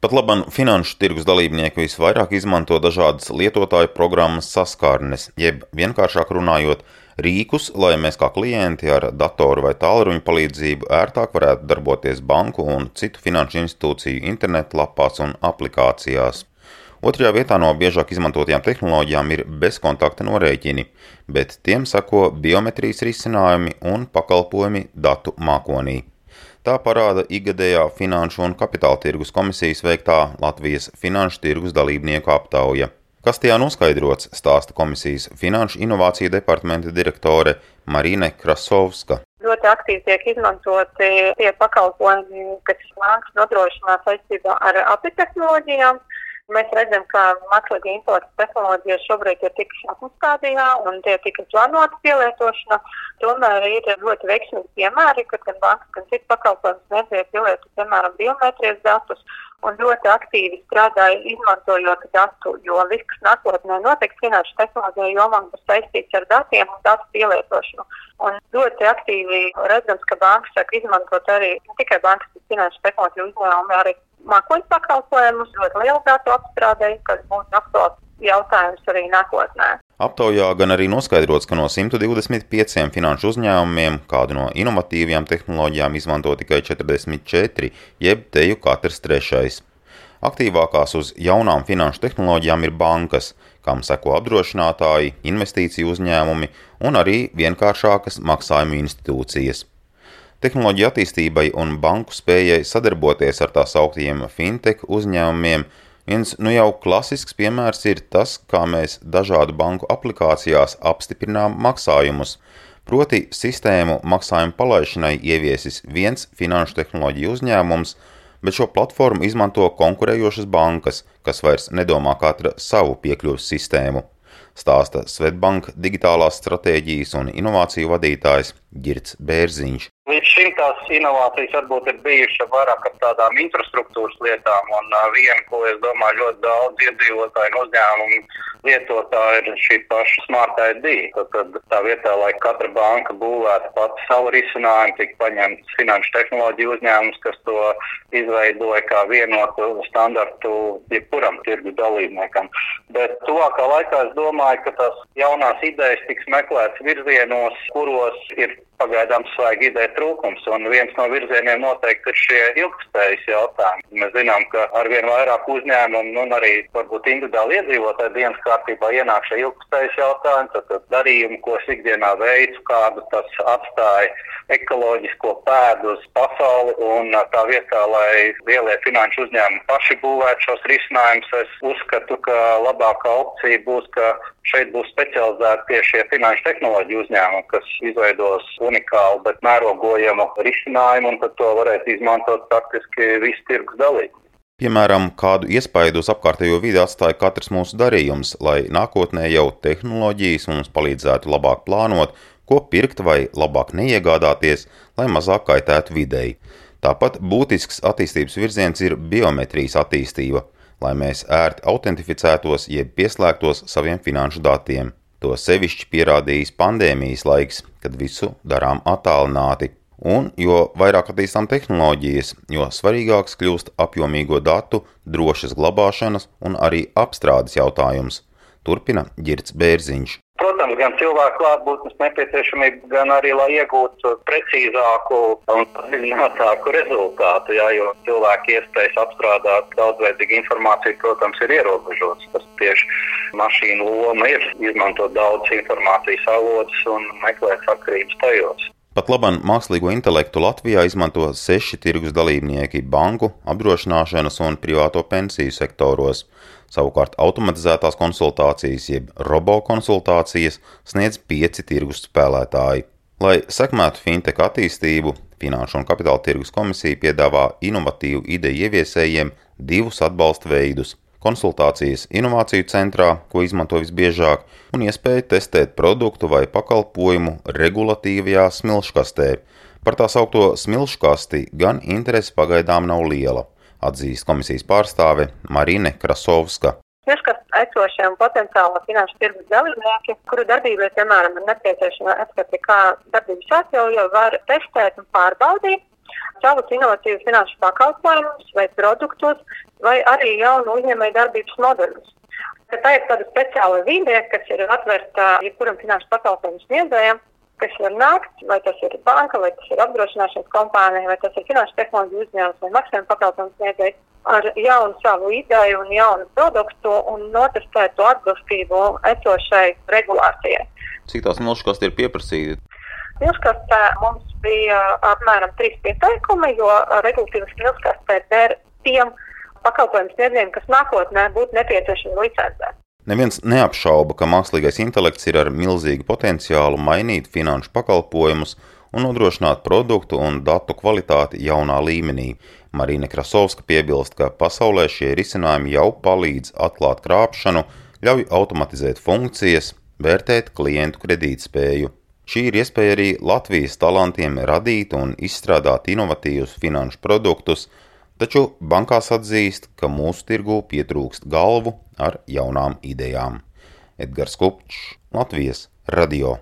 Pat labam finanšu tirgus dalībnieki visvairāk izmanto dažādas lietotāju programmas saskārnes, jeb vienkāršāk runājot, rīkus, lai mēs kā klienti ar datoru vai tālruņa palīdzību ērtāk varētu darboties banku un citu finanšu institūciju internetlapās un aplikācijās. Otrajā vietā no biežāk izmantotajām tehnoloģijām ir bezkontakta norēķini, bet tiem sako biometrijas risinājumi un pakalpojumi datu mākonī. Tā parāda ikgadējā Finanšu un Kapitāla tirgus komisijas veiktā Latvijas finanšu tirgus dalībnieku aptauja. Kas tajā noskaidrots, stāsta komisijas Finanšu inovāciju departamenta direktore Marīne Krasovska. Ļoti aktīvi tiek izmantoti tie pakalpojumi, kas bankas nodrošinās saistībā ar apitehnoloģijām. Mēs redzam, ka mākslīgā intelekta tehnoloģijas šobrīd ir tikušās uzstādījā un tie tika plānota pielietošana. Tomēr ir ļoti veiksmīgi piemēri, kad gan bankas, gan citas pakalpojumus netiek pielietot, piemēram, biometrijas datus un ļoti aktīvi strādāja izmantojot datu, jo viss, kas nākotnē notiks finanšu tehnoloģiju jomā, būs saistīts ar datiem un datu pielietošanu. Un ļoti aktīvi redzams, ka bankas sāk izmantot arī ne tikai bankas, bet finanšu tehnoloģiju uzņēmumi arī mākoņu pakalpojumus, ļoti lielu datu apstrādēji, kas būs aktuāls jautājums arī nākotnē. Aptaujā gan arī noskaidrots, ka no 125 finanšu uzņēmumiem kādu no inovatīvajām tehnoloģijām izmanto tikai 44, jeb teju katrs trešais. Aktīvākās uz jaunām finanšu tehnoloģijām ir bankas, kam seko apdrošinātāji, investīciju uzņēmumi un arī vienkāršākas maksājumu institūcijas. Tehnoloģiju attīstībai un banku spējai sadarboties ar tā sauktiem fintech uzņēmumiem viens nu jau klasisks piemērs ir tas, kā mēs dažādu banku aplikācijās apstiprinām maksājumus. Proti, sistēmu maksājumu palaišanai ieviesis viens finanšu tehnoloģiju uzņēmums, bet šo platformu izmanto konkurējošas bankas, kas vairs nedomā katra savu piekļuves sistēmu stāsta Svetbank digitālās stratēģijas un inovāciju vadītājs Girts Bērziņš. Līdz šim tās inovācijas varbūt ir bijušas vairāk ar tādām infrastruktūras lietām, un uh, viena, ko es domāju, ļoti daudz iedzīvotāju un uzņēmumu lietotāji ir šī paša Smart ID. Tad, tad tā vietā, lai katra banka būvētu pati savu risinājumu, tika paņemts finanšu tehnoloģiju uzņēmums, kas to izveidoja kā vienotu standartu jebkuram tirgu dalībniekam. Bet tuvākā laikā es domāju, ka tās jaunās idejas tiks meklētas virzienos, kuros ir pagaidām svaigi ideja trūkums. Un viens no virzieniem noteikti ir šie ilgspējas jautājumi. Mēs zinām, ka arvien vairāk uzņēmumu un arī varbūt individuāli iedzīvotāji dienas kārtībā ienāk šie ilgspējas jautājumi, tad, tad darījumi, ko es ikdienā veicu, kādu tas atstāja ekoloģisko pēdu uz pasauli. Un tā vietā, lai lielie finanšu uzņēmumi paši būvētu šos risinājumus, es uzskatu, ka labākā opcija būs, ka šeit būs specializēti tieši finanšu tehnoloģiju uzņēmumi, kas izveidos unikālu, bet mērogojamu risinājumu, un tad to varētu izmantot praktiski visi tirgus dalībnieki. Piemēram, kādu iespaidu uz apkārtējo vidi atstāja katrs mūsu darījums, lai nākotnē jau tehnoloģijas mums palīdzētu labāk plānot, ko pirkt vai labāk neiegādāties, lai mazāk kaitētu videi. Tāpat būtisks attīstības virziens ir biometrijas attīstība, lai mēs ērti autentificētos jeb pieslēgtos saviem finanšu datiem. To sevišķi pierādījis pandēmijas laiks, kad visu darām attālināti. Un, jo vairāk attīstām tehnoloģijas, jo svarīgāks kļūst apjomīgo datu, drošas glabāšanas un arī apstrādes jautājums. Turpina Girts Bērziņš. Protams, gan cilvēku klātbūtnes nepieciešamība, gan arī, lai iegūtu precīzāku un zinātāku rezultātu, jā, jo cilvēki iespējas apstrādāt daudzveidīgu informāciju, protams, ir ierobežotas. Tas tieši mašīnu loma ir izmantot daudz informācijas avotus un meklēt sakarības tajos. Pat labam mākslīgo intelektu Latvijā izmanto seši tirgus dalībnieki - banku, apdrošināšanas un privāto pensiju sektoros. Savukārt automatizētās konsultācijas, jeb robokonsultācijas, sniedz pieci tirgus spēlētāji. Lai sekmētu fintech attīstību, Finanšu un Kapitāla tirgus komisija piedāvā inovatīvu ideju ieviesējiem divus atbalsta veidus konsultācijas inovāciju centrā, ko izmanto visbiežāk, un iespēja testēt produktu vai pakalpojumu regulatīvajā smilškastē. Par tā saucamo smilškasti gan interese pagaidām nav liela, atzīst komisijas pārstāve Marine Krasovska. Smilškastē esošie un potenciāli finanšu tirgus dalībnieki, kuru darbībai, piemēram, ir nepieciešama atskati, kā darbības atļauja, var testēt un pārbaudīt savus inovatīvus finanšu pakalpojumus vai produktus vai arī jaunu uzņēmēju darbības modeļus. Tā ir tāda speciāla vide, kas ir atvērta jebkuram finanšu pakalpojumu sniedzējam, kas var nākt, vai tas ir banka, vai tas ir apdrošināšanas kompānija, vai tas ir finanšu tehnoloģiju uzņēmums vai maksājuma pakalpojumu sniedzējs ar jaunu savu ideju un jaunu produktu un notestēt to atbilstību esošai regulācijai. Cik tās milzkasti ir pieprasīti? Milzkastē mums bija apmēram trīs pieteikumi, jo regulatīvas milzkastē der tiem pakalpojumu sniedzējiem, kas nākotnē būtu nepieciešami licencēt. Neviens neapšauba, ka mākslīgais intelekts ir ar milzīgu potenciālu mainīt finanšu pakalpojumus un nodrošināt produktu un datu kvalitāti jaunā līmenī. Marina Krasovska piebilst, ka pasaulē šie risinājumi jau palīdz atklāt krāpšanu, ļauj automatizēt funkcijas, vērtēt klientu kredītspēju. Šī ir iespēja arī Latvijas talantiem radīt un izstrādāt inovatīvus finanšu produktus, taču bankās atzīst, ka mūsu tirgū pietrūkst galvu ar jaunām idejām. Edgars Kupčs, Latvijas radio.